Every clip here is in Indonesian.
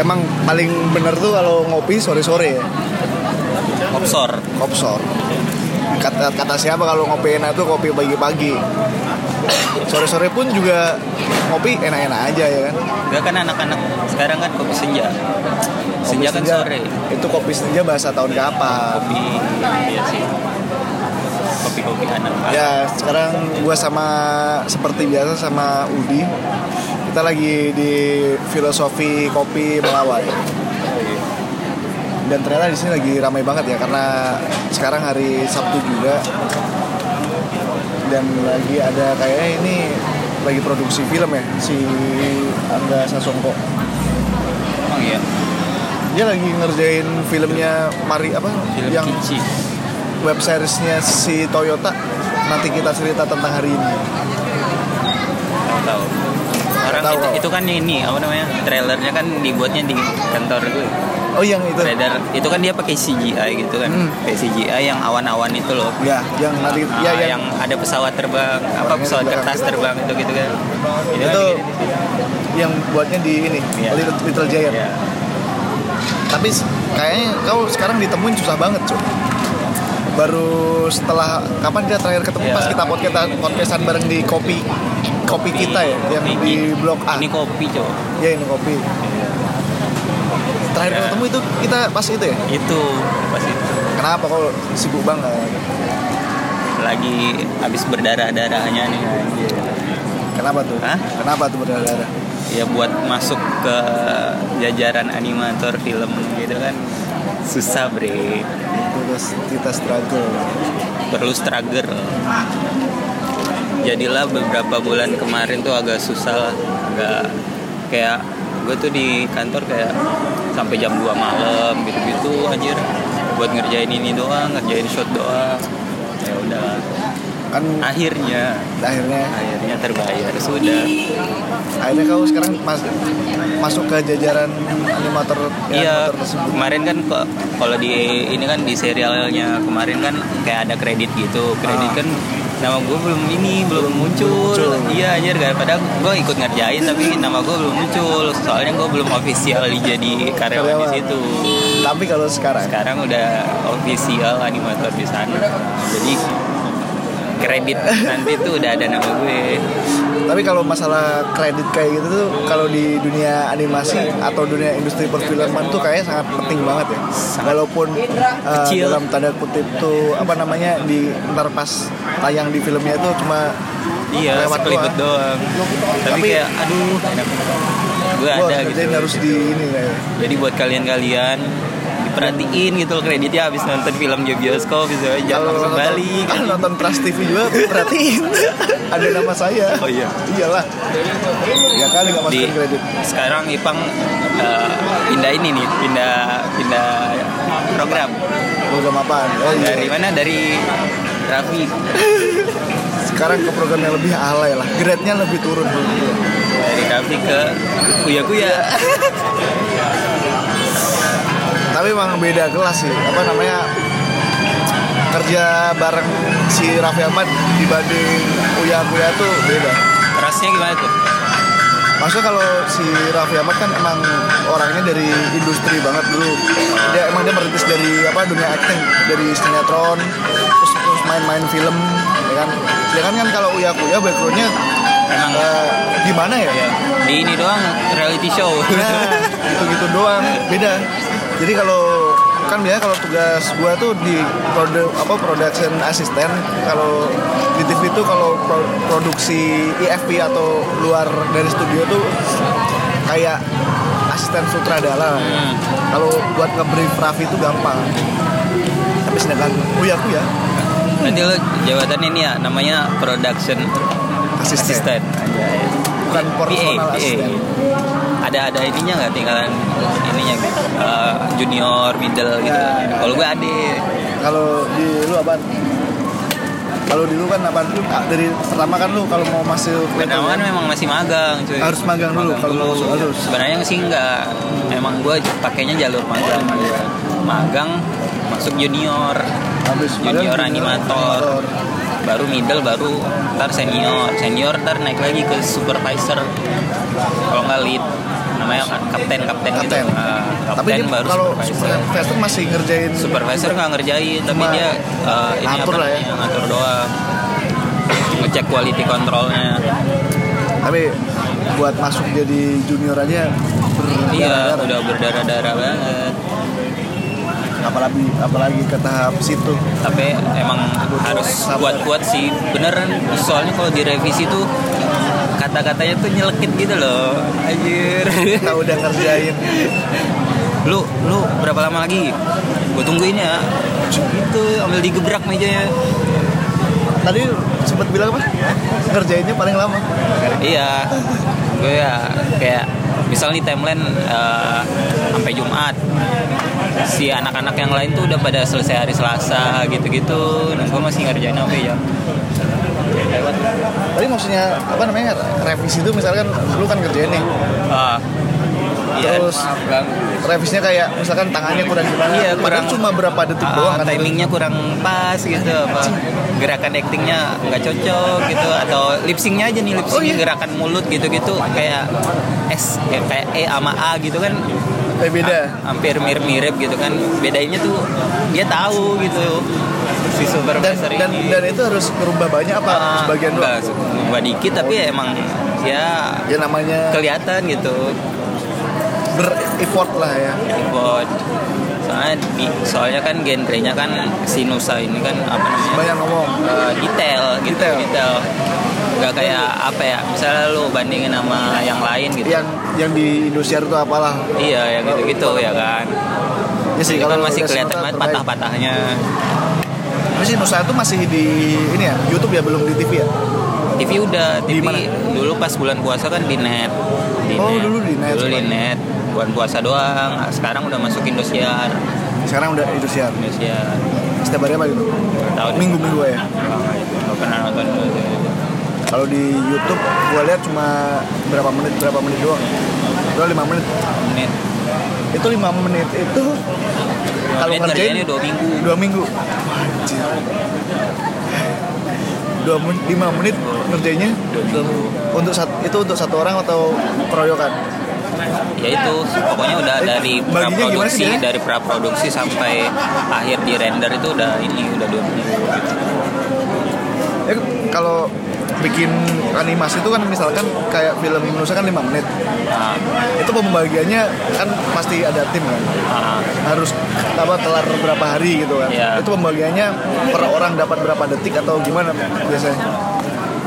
emang paling bener tuh kalau ngopi sore-sore ya Opsor. kopsor kata kata siapa kalau ngopi enak tuh kopi pagi-pagi sore-sore pun juga ngopi enak-enak aja ya kan Enggak kan anak-anak sekarang kan kopi senja. Kopi Senja kan sore. itu kopi senja bahasa tahun kapan Kopi iya sih. Kopi-kopi anak. ya sekarang gua sama seperti biasa sama Udi kita lagi di filosofi kopi Melawai dan ternyata di sini lagi ramai banget ya karena sekarang hari Sabtu juga dan lagi ada kayaknya ini lagi produksi film ya si Angga Sasongko Emang iya. dia lagi ngerjain filmnya Mari apa Film yang Kinci. web seriesnya si Toyota nanti kita cerita tentang hari ini tahu. Orang Tahu, itu, itu kan ini apa namanya? Trailernya kan dibuatnya di kantor gue. oh yang itu Trailer itu kan dia pakai CGI gitu kan. Hmm. Pakai CGI yang awan-awan itu loh. ya yang nanti Ah, ya yang ada pesawat terbang, apa pesawat kertas gitu. terbang itu gitu kan. Itu, itu kan yang buatnya di ini Iya. Little, Little Giant ya. tapi kayaknya kau sekarang ditemuin susah banget cuy baru setelah kapan kita terakhir ketemu? Iya. pas kita podcast podcastan bareng di kopi kopi kita ya yang Ini- di blok A. Ini kopi, Cok. ya ini kopi. Terakhir Ya. ketemu itu kita pas itu ya? Itu pas itu. Kenapa kau sibuk banget? Lagi habis berdarah-darahnya nih anjir. kenapa tuh? Hah? kenapa tuh berdarah Ya buat masuk ke jajaran animator film gitu kan susah bre. Terus kita struggle. Perlu struggle. Jadilah beberapa bulan kemarin tuh agak susah lah. Agak kayak gue tuh di kantor kayak sampai jam 2 malam gitu-gitu anjir. Buat ngerjain ini doang ngerjain shot doang. Ya udah kan akhirnya akhirnya akhirnya terbayar sudah akhirnya kau sekarang mas, masuk ke jajaran animator Iya, animator tersebut kemarin kan kok kalau di ini kan di serialnya kemarin kan kayak ada kredit gitu. Kredit Ah. kan nama gue belum ini belum muncul. muncul. Iya anjir gak padahal gue ikut ngerjain tapi nama gue belum muncul. Soalnya gue belum official jadi karyawan di Karyawan. situ. tapi kalau sekarang Sekarang udah official animator di sana. Jadi kredit nanti tuh udah ada nama gue. tapi kalau masalah kredit kayak gitu tuh kalau di dunia animasi atau dunia industri perfilman tuh kayaknya sangat penting banget ya walaupun uh, Kecil. dalam tanda kutip tuh apa namanya di ntar pas tayang di filmnya itu cuma Iya, Lewat sekelibet doang. Tapi, Tapi- kayak aduh enak. Gue ada gitu. harus di ini kayak Jadi buat kalian-kalian diperhatiin gitu loh kreditnya habis nonton film di bioskop gitu jangan langsung nonton, balik. kalau nonton Trans TV juga perhatiin ada nama saya Oh iya. iyalah ya kali nggak Di masukin kredit sekarang Ipang eh, pindah ini nih, pindah pindah program. program apaan oh, iya. Dari mana? Dari Raffi. sekarang ke program yang lebih alay lah grade-nya lebih turun Dari Raffi ke Kuya Kuya. tapi emang beda kelas sih apa namanya kerja bareng si Raffi Ahmad dibanding Uya Kuya tuh beda Rasnya gimana tuh? maksudnya kalau si Raffi Ahmad kan emang orangnya dari industri banget dulu dia emang dia merintis dari apa dunia acting dari sinetron terus terus main-main film ya kan sedangkan kan kalau Uya Kuya backgroundnya Emang eh, gimana ya ya, di ini doang reality show. Nah, gitu-gitu doang. Beda. Jadi kalau kan biasanya kalau tugas gua tuh di produ, apa production assistant kalau di TV itu kalau pro- produksi IFP atau luar dari studio tuh kayak asisten sutradara. Hmm. Kalau buat nge-brief Raffi itu gampang. Tapi sedangkan Uya Kuya Nanti lo jabatan ini ya namanya production assistant. Anjay. bukan personal PA. assistant. Ada ada ininya nggak tinggalan ininya gitu. Eh, junior, middle gitu. Kalau gue ada. Kalau di lu apa? Kalau di lu kan apa? Dari pertama kan lu kalau mau masuk Pertama kan memang masih magang cuy. Harus magang dulu kalau harus. Sebenarnya sih enggak. Emang gue pakainya jalur magang. Magang masuk junior. habis Junior magang, animator. Baru middle, baru ntar senior. Senior ntar naik lagi ke supervisor. Kalau nggak lead. Namanya kapten kapten, gitu. Kapten. Ah, Tapi kapten dia baru kalau supervisor. supervisor masih ngerjain supervisor nggak ngerjain tapi dia uh, ini ngatur apa lah ya. namanya, ngatur doang. Ngecek quality controlnya. Tapi buat masuk jadi junior aja iya berdarah-darah. udah berdarah-darah banget. Apalagi apalagi ke tahap situ. Tapi emang harus kuat-kuat sih. Beneran soalnya kalau direvisi tuh kata-katanya tuh nyelekit gitu loh. Anjir. Kita udah ngerjain. Lu lu berapa lama lagi? Gue tungguin ya. Itu ambil digebrak mejanya. Tadi sempat bilang apa? Ngerjainnya paling lama. Iya. Gue ya kayak misal nih timeline eh, sampai Jumat. Si anak-anak yang lain tuh udah pada selesai hari Selasa gitu-gitu. Nah gue masih ngerjain apa ya tadi maksudnya apa namanya revisi itu misalkan lu kan ngerjain nih. Iya. Terus revisinya kayak misalkan tangannya kurang gimana? Iya, kurang- cuma berapa detik Ah, doang kan? timingnya kurang pas gitu apa? Gerakan actingnya nggak cocok gitu atau lip syncnya aja nih lip Oh, iya. gerakan mulut gitu-gitu kayak S ya, kayak E sama A gitu kan eh, beda. Ha- hampir mirip-mirip gitu kan. Bedanya tuh dia tahu gitu. Si dan, supervisor dan ini. dan itu harus berubah banyak apa? Ah, sebagian doang? enggak dikit tapi emang ya ya namanya kelihatan gitu. Ber-effort lah ya. Buat soalnya di, soalnya kan genrenya kan sinusa ini kan apa namanya? Banyak ngomong. Eh, detail gitu Detail. detail nggak kayak apa ya misalnya lu bandingin sama yang lain gitu. Yang yang di Indosiar itu apalah. Iya yang gitu gitu ya kan. Ya sih Itu kan masih kelihatan banget patah-patahnya. Tapi sih Nusa itu masih di ini ya YouTube ya belum di TV ya? TV udah TV mana? dulu pas bulan puasa kan di net. Di Oh, dulu di net dulu di net bulan puasa doang. Nah, sekarang udah masuk Indosiar. Sekarang udah Indosiar? Indosiar. Setiap hari apa gitu? Tahu deh. minggu minggu ya Nggak pernah nonton Indosiar. Kalau di YouTube gua lihat cuma berapa menit berapa menit doang. Itu lima menit. Menit. Itu lima menit itu kalau ngerjain dua minggu. dua minggu. Anjir. dua menit lima menit ngerjainnya untuk sat, itu untuk satu orang atau keroyokan? Ya itu pokoknya udah Eh, dari sih praproduksi dia? dari praproduksi sampai akhir di render itu udah ini udah dua minggu. Ya kalau bikin animasi itu kan misalkan kayak film Indonesia kan lima menit. Nah, itu pembagiannya kan pasti ada tim kan. Ah, harus apa kelar berapa hari gitu kan. Iya. itu pembagiannya per orang dapat berapa detik atau gimana biasanya?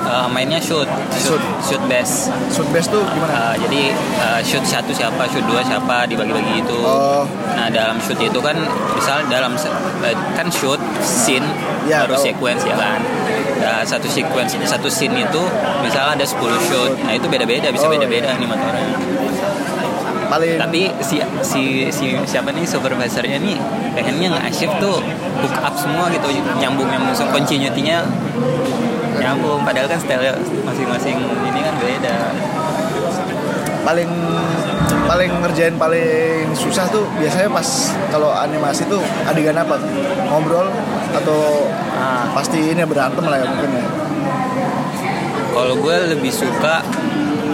Eh, mainnya shoot. Shoot. Shoot best. Shoot best tuh gimana? Eh, jadi eh, shoot satu siapa shoot dua siapa dibagi-bagi itu Oh. nah dalam shoot itu kan misal dalam kan shoot scene Ya, baru tahu. sequence ya kan nah, satu sequence satu scene itu misalnya ada 10 shoot nah itu beda-beda bisa Oh, beda-beda animatornya paling tapi si si si siapa nih supervisornya nih pengennya nge-achieve tuh hook up semua gitu nyambung nyambung. So continuity-nya nyambung. Padahal kan style masing-masing ini kan beda. Paling paling ngerjain paling susah tuh biasanya pas kalau animasi tuh adegan apa? Ngobrol atau ah pasti ini berantem lah ya mungkin ya? Kalau gue lebih suka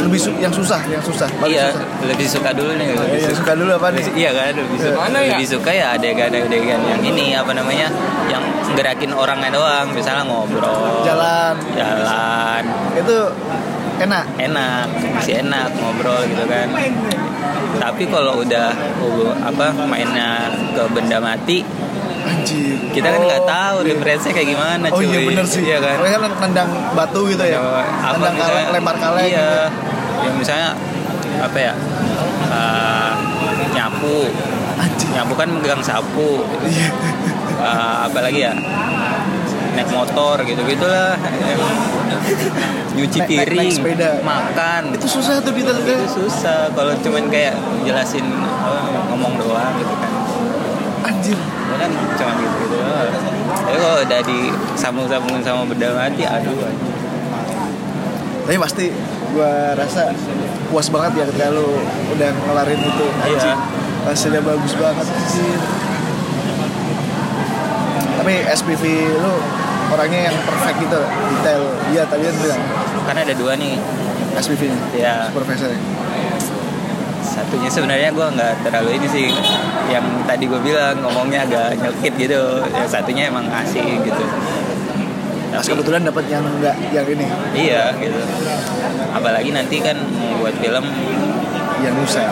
lebih su- yang susah yang susah. Paling iya susah. lebih suka dulu nih lebih yang suka suka dulu apa nih? Iya kan lebih suka. Mana ya? lebih suka ya adegan-adegan yang ini apa namanya yang gerakin orangnya doang. Misalnya ngobrol. Jalan. Jalan. Itu enak? Enak masih enak ngobrol gitu kan. Tapi kalau udah uh, apa mainnya ke benda mati anjir kita kan nggak Oh, tahu iya. referensinya kayak gimana Oh cuy iya bener sih. iya kan Mereka nendang batu gitu ya. apa Nendang kaleng, lempar kaleng. iya gitu. yang misalnya apa ya uh, nyapu Anjir. nyapu kan megang sapu Iya. uh, apa lagi ya naik motor gitu gitulah nyuci Naik- naik- naik piring sepeda. makan Itu susah tuh itu detail-detail. susah kalau cuman kayak jelasin uh, ngomong doang gitu kan Anjir. Kan cuman gitu gitu tapi kalau udah disambung-sambungin sama benda mati aduh. Tapi pasti gua rasa puas banget ya ketika lu udah ngelarin itu. Iya. Hasilnya bagus banget anjir. Tapi SPV lu orangnya yang perfect gitu detail. Iya tadi kan bilang kan ada dua nih SPV-nya. ya Supervisornya. Satunya sebenarnya gue nggak terlalu ini sih yang tadi gue bilang ngomongnya agak nyelkit gitu yang satunya emang asik gitu Pas Tapi- kebetulan dapat yang enggak yang ini, Iya gitu. Apalagi nanti kan membuat film yang Nusa,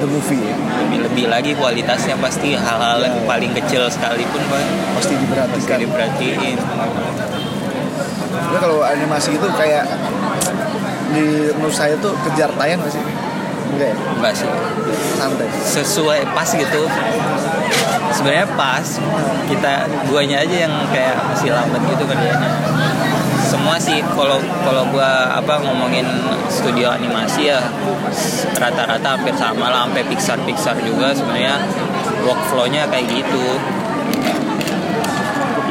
the movie ya. lebih lebih lagi kualitasnya pasti hal-hal yang paling kecil sekalipun pak pasti pasti diperhatikan. diperhatiin. Tapi kalau animasi itu kayak di menurut saya tuh kejar tayang gak sih? Enggak ya? Enggak sih. Santai. Sesuai pas gitu. Sebenarnya pas. Kita guanya aja yang kayak masih lambat gitu kerjanya. Semua sih kalau kalau gua apa ngomongin studio animasi ya rata-rata hampir sama lah sampai Pixar Pixar juga sebenarnya workflow-nya kayak gitu.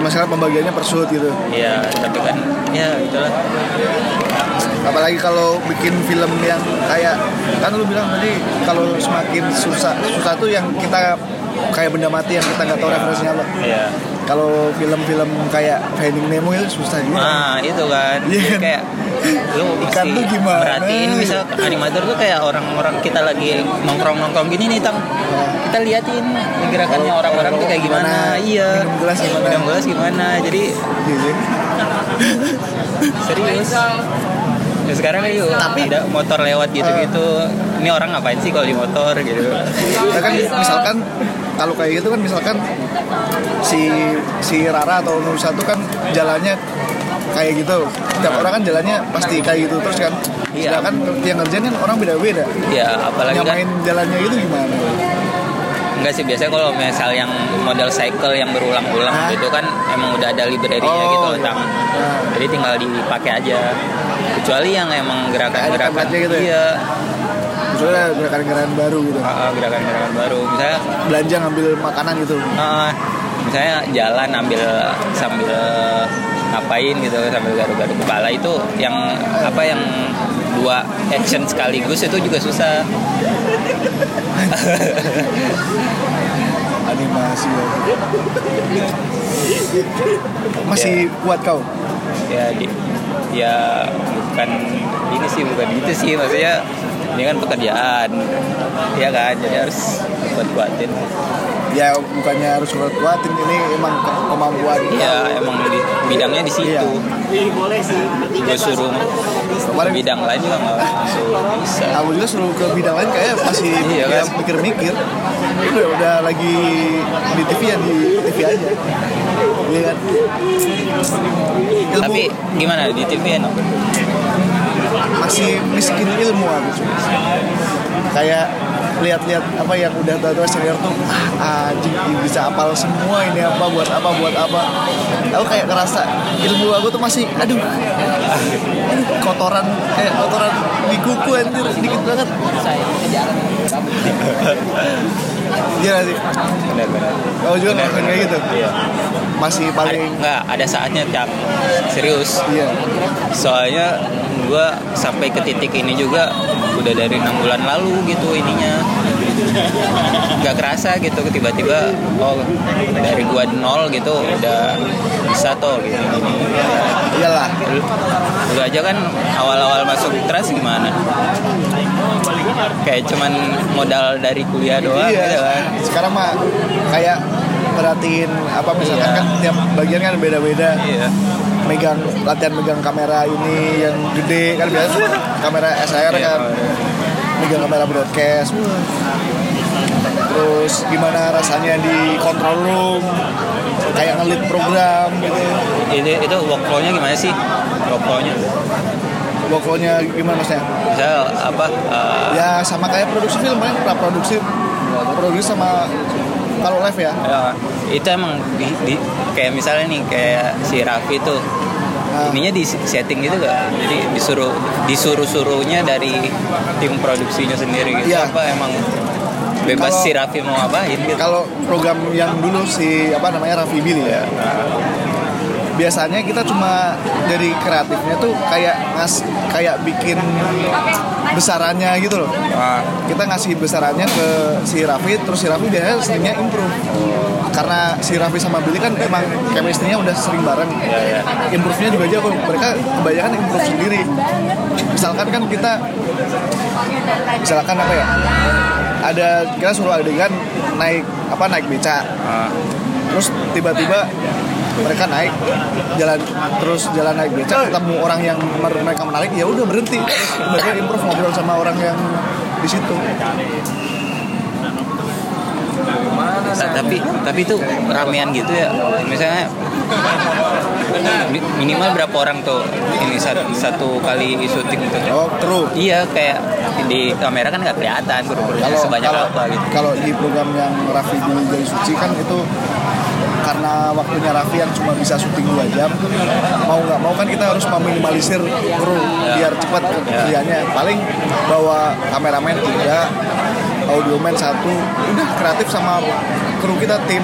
Masalah pembagiannya per shoot gitu. Ya, tapi kan ya itulah. Apalagi kalau bikin film yang kayak kan lu bilang tadi kalau semakin susah susah tuh yang kita kayak benda mati yang kita nggak tahu referensinya apa. Iya. Kalau film-film kayak Finding Nemo itu susah juga. Nah, itu kan. Iya kan? Kayak lu Ikan tuh gimana? Perhatiin misal animator tuh kayak orang-orang kita lagi nongkrong-nongkrong gini nih, Tam. Kita liatin gerakannya Oh, orang-orang tuh kayak gimana. gimana, Iya. minum gelas gimana. Minum gelas gimana. Jadi Gitu. serius. Ya sekarang yuk Tapi- ada motor lewat gitu-gitu. Ini orang ngapain sih kalau di motor gitu? Ya kan misalkan kalau kayak gitu kan misalkan si si Rara atau Nusa tuh kan jalannya kayak gitu. Tiap orang kan jalannya pasti kayak gitu terus kan. Iya. Sedangkan yang ngerjain kan orang beda-beda. Ya apalagi kan Nyamain jalannya itu gimana? Enggak sih biasanya kalau misal yang model cycle yang berulang-ulang gitu kan emang udah ada library-nya Oh, gitu iya. Tang. Nah. Jadi tinggal dipakai aja. Kecuali yang emang gerakan-gerakan gitu ya? Iya, Misalnya gerakan-gerakan baru gitu. ah, gerakan-gerakan baru. Misalnya Belanja ngambil makanan gitu. ah, misalnya jalan ambil sambil ngapain gitu sambil garuk-garuk kepala itu yang apa yang dua action sekaligus itu juga susah. Animasi ya. Masih kuat kau? ya di, ya bukan ini sih bukan gitu sih. Maksudnya ini kan pekerjaan. Ya kan? Jadi harus buat kuatin Ya bukannya harus kuat kuatin ini emang ke- kemampuan. ya emang di, bidangnya di situ. Iya. gue suruh Kemarin bidang lain juga nggak bisa. Aku juga suruh ke bidang lain kayak masih Iya, ya, kan? mikir-mikir udah, udah lagi di TV ya di TV aja. Iya kan? Ilmu. Tapi gimana di TV ya no? masih miskin ilmu aku kayak lihat-lihat apa yang udah tahu senior tuh ah bisa apal semua ini apa buat apa buat apa aku kayak ngerasa ilmu aku tuh masih aduh kotoran kayak kotoran di kuku anjir dikit banget iya sih benar-benar Kau juga ngerasain kayak gitu? Iya. Masih ada, paling nggak ada saatnya cap serius. Iya. Soalnya gue sampai ke titik ini juga udah dari enam bulan lalu gitu ininya. Nggak kerasa gitu tiba-tiba oh dari gua nol gitu udah bisa toh gitu. Iyalah. Lu, aja kan awal-awal masuk trans gimana? Kayak cuman modal dari kuliah doang Iya. gitu kan. Sekarang mah kayak perhatiin apa misalkan Iya. kan tiap bagian kan beda-beda. Iya. Megang latihan megang kamera ini yang gede kan biasa kamera SLR Iya, kan. megang kamera broadcast. Terus gimana rasanya di control room? Kayak ngelit program gitu. Itu itu workflow-nya gimana sih? Workflow-nya? Workflow-nya gimana maksudnya misal apa eh, ya sama kayak produksi film kan pra produksi produksi sama kalau live ya Ya, itu emang di, di- kayak misalnya nih kayak si Raffi tuh Nah. ininya di setting gitu gak? Jadi disuruh disuruh suruhnya dari tim produksinya sendiri gitu. Iya. Apa emang bebas Kalau- si Raffi mau ngapain gitu? kalau program yang dulu si apa namanya Raffi Billy ya biasanya kita cuma dari kreatifnya tuh kayak ngas kayak bikin besarannya gitu loh. Ah, kita ngasih besarannya ke si Raffi terus si Raffi biasanya seringnya improve. Karena si Raffi sama Billy kan emang chemistry-nya udah sering bareng. Ya ya. improve-nya juga aja mereka kebanyakan improve sendiri. Misalkan kan kita misalkan apa ya ada kita suruh adegan naik apa naik beca. Ah, terus tiba-tiba mereka naik jalan terus jalan naik beca ketemu orang yang mer- mereka menarik ya udah berhenti. Mereka improve ngobrol sama orang yang di situ. Ta- tapi tapi itu ramean gitu ya. Misalnya mi- minimal berapa orang tuh ini satu, satu kali syuting gitu oh true. Iya kayak di kamera kan nggak kelihatan kalau sebanyak kalau apa gitu. kalau di program yang Raffi di Jaya Suci kan itu karena waktunya Raffi yang cuma bisa syuting 2 jam. Mau nggak mau kan kita harus meminimalisir kru biar cepat kerjanya. Paling bawa kameramen tiga audioman satu. Udah kreatif sama kru kita tim.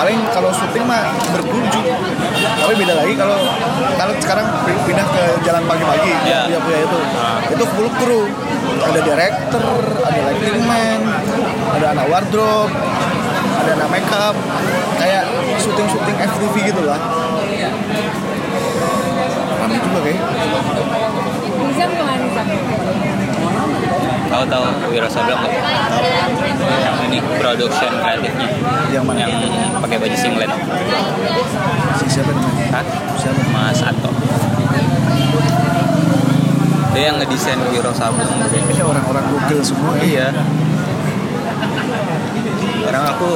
Paling kalau syuting mah bertujuh tapi beda lagi kalau kalau sekarang pindah ke jalan pagi-pagi Ya. punya punya itu itu full kru. Ada director ada lighting man ada anak wardrobe ada anak makeup kayak syuting syuting FTV gitu lah. Ramai juga kayak Nizam ke mana Nizam? tahu tahu Wiro Sableng nggak? Yang ini production kreatifnya Yang mana? yang pakai baju singlet. Si siapa namanya? Hah? siapa? Mas Ato. Dia yang ngedesain Wiro Sableng ini orang-orang Google semua ya? Iya. Sekarang aku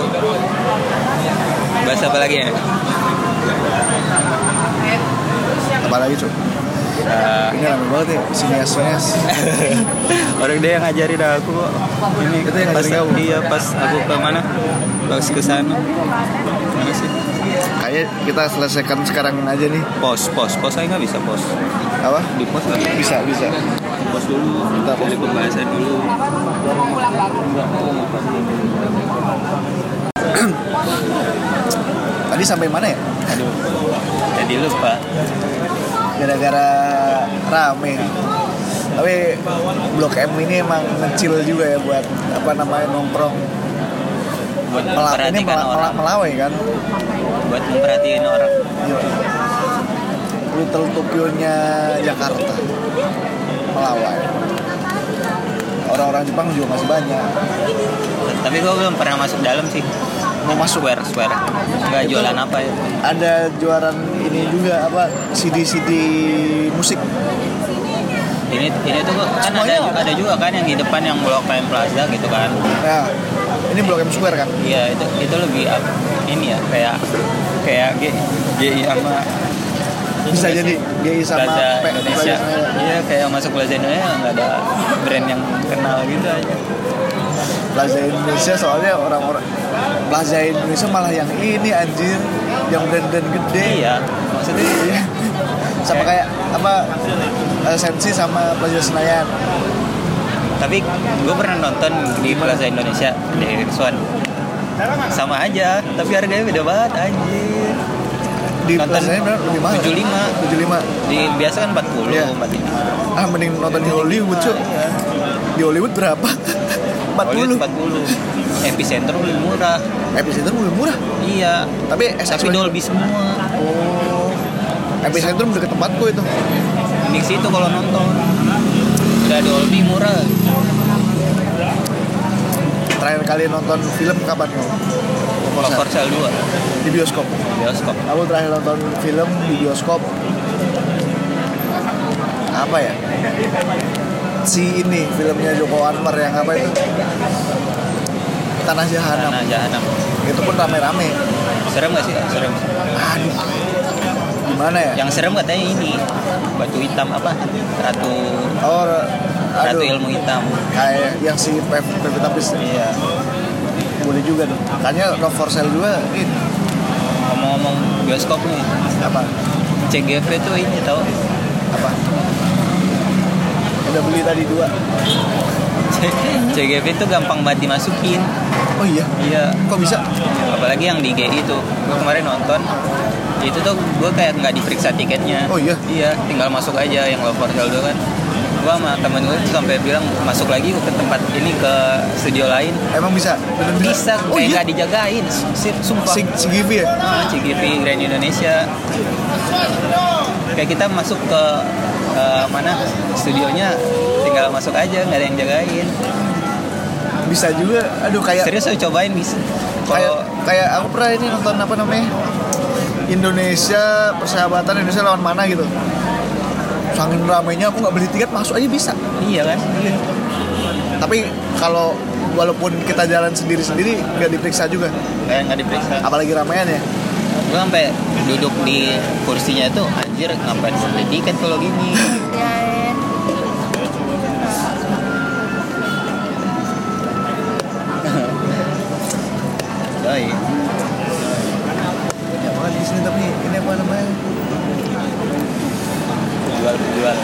bahas apa lagi ya? apalagi cuy Eh, ini ramai banget ya sinias sinias orang dia yang ngajarin aku kok. Ini Itu yang pas ngajarin kamu? iya pas aku ke mana? Pas ke sana. Mana sih? Kayak kita selesaikan sekarang aja nih Pos, pos, pos saya nggak bisa pos. apa Di pos nggak bisa. bisa bisa Pos dulu. Kita pos Dari pembahasan dulu. tadi sampai mana ya Aduh. Jadi lupa. gara-gara rame tapi blok M ini emang ngecil juga ya buat apa namanya nongkrong Buat Mela- ini mela- mela- melawai kan Buat memperhatiin orang. Little Tokyo-nya Jakarta melawai orang-orang Jepang juga masih banyak Tapi gua belum pernah masuk dalam sih. mau masuk Square, square. Nggak jualan apa ya? ada juaran ini juga apa CD-CD musik ini ini tuh kan ada Semuanya ada. ada juga kan yang di depan yang blok KM Plaza gitu kan nah ini blok M Square kan iya itu itu lebih ini ya kayak kayak G GI sama bisa jadi GI sama Plaza P- Indonesia iya kayak masuk Plaza Indonesia nggak ada brand yang kenal gitu aja Plaza Indonesia soalnya orang-orang Plaza Indonesia malah yang ini anjir yang brand-brand gede iya maksudnya Iya. sama kayak apa eh, Sensi sama Plaza Senayan tapi gue pernah nonton di Plaza Indonesia di Swan sama aja tapi harganya beda banget anjir. Di Nonton lebih mahal. 75. 75 di biasa kan 40 Iya. 45 ah mending nonton di Hollywood cuy di Hollywood berapa? 40 Hollywood 40 epicentrum lebih murah. Epicentrum lebih murah? Iya. Tapi SX tapi Dolby semua. Oh. Epicentrum deket tempatku itu. Di situ kalau nonton. Udah Dolby murah terakhir kali nonton film kapan kamu Cover Cell 2 di bioskop. Bioskop. Aku terakhir nonton film di bioskop? Apa ya? Si ini filmnya Joko Anwar yang apa itu? Tanah Jahanam. Tanah Jahanam. Itu pun rame-rame. Serem gak sih? Serem. Aduh. Gimana ya? Yang serem katanya ini batu hitam apa? Ratu oh ratu aduh. ilmu hitam. Kayak yang si Pev Pevita Pierce iya. Boleh juga tuh makanya No For Sale juga ini ngomong-ngomong bioskop nih. Apa? CGV tuh ini tau? Apa? Udah beli tadi dua. CGV itu gampang banget dimasukin. Oh iya. iya. Kok bisa? apalagi yang di GI itu. Gue kemarin nonton. Itu tuh gue kayak nggak diperiksa tiketnya. Oh iya? iya tinggal masuk aja yang portal dulu kan gue sama temen gue sampai bilang masuk lagi ke tempat ini ke studio lain Emang bisa? Bener bisa Oh kayak iya. nggak dijagain Sip, sumpah Givi ya? ah, CGV Grand Indonesia kayak kita masuk ke eh, mana studionya tinggal masuk aja nggak ada yang jagain Bisa juga. Aduh kayak serius saya cobain bisa kayak kalau kayak aku pernah ini nonton apa namanya Indonesia persahabatan Indonesia lawan mana gitu saking ramainya aku nggak beli tiket masuk aja bisa. Iya kan? Tapi kalau walaupun kita jalan sendiri-sendiri nggak diperiksa juga. Kayak nggak diperiksa. Apalagi ramaian ya. Gue sampai duduk di kursinya tuh anjir ngapain beli tiket kalau gini jual.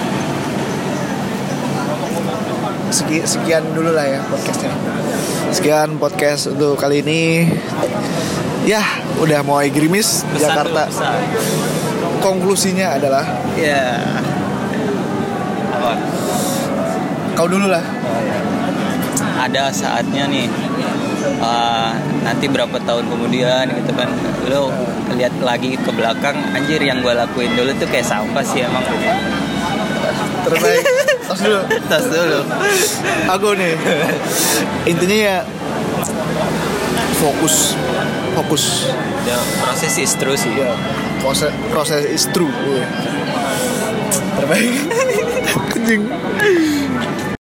Seki- sekian dulu lah ya podcastnya. Sekian podcast untuk kali ini. Ya udah mau gerimis Jakarta. konklusinya adalah? Ya. Apa? Kau dulu lah. Ada saatnya nih. Uh, nanti berapa tahun kemudian gitu kan. Lo lihat lagi ke belakang anjir yang gue lakuin dulu tuh kayak sampah sih emang. Terbaik tos dulu. Tas dulu. Aku nih. Intinya ya fokus. Fokus. Ya proses is terus sih. Ya proses proses is true. Wih. terbaik. Anjing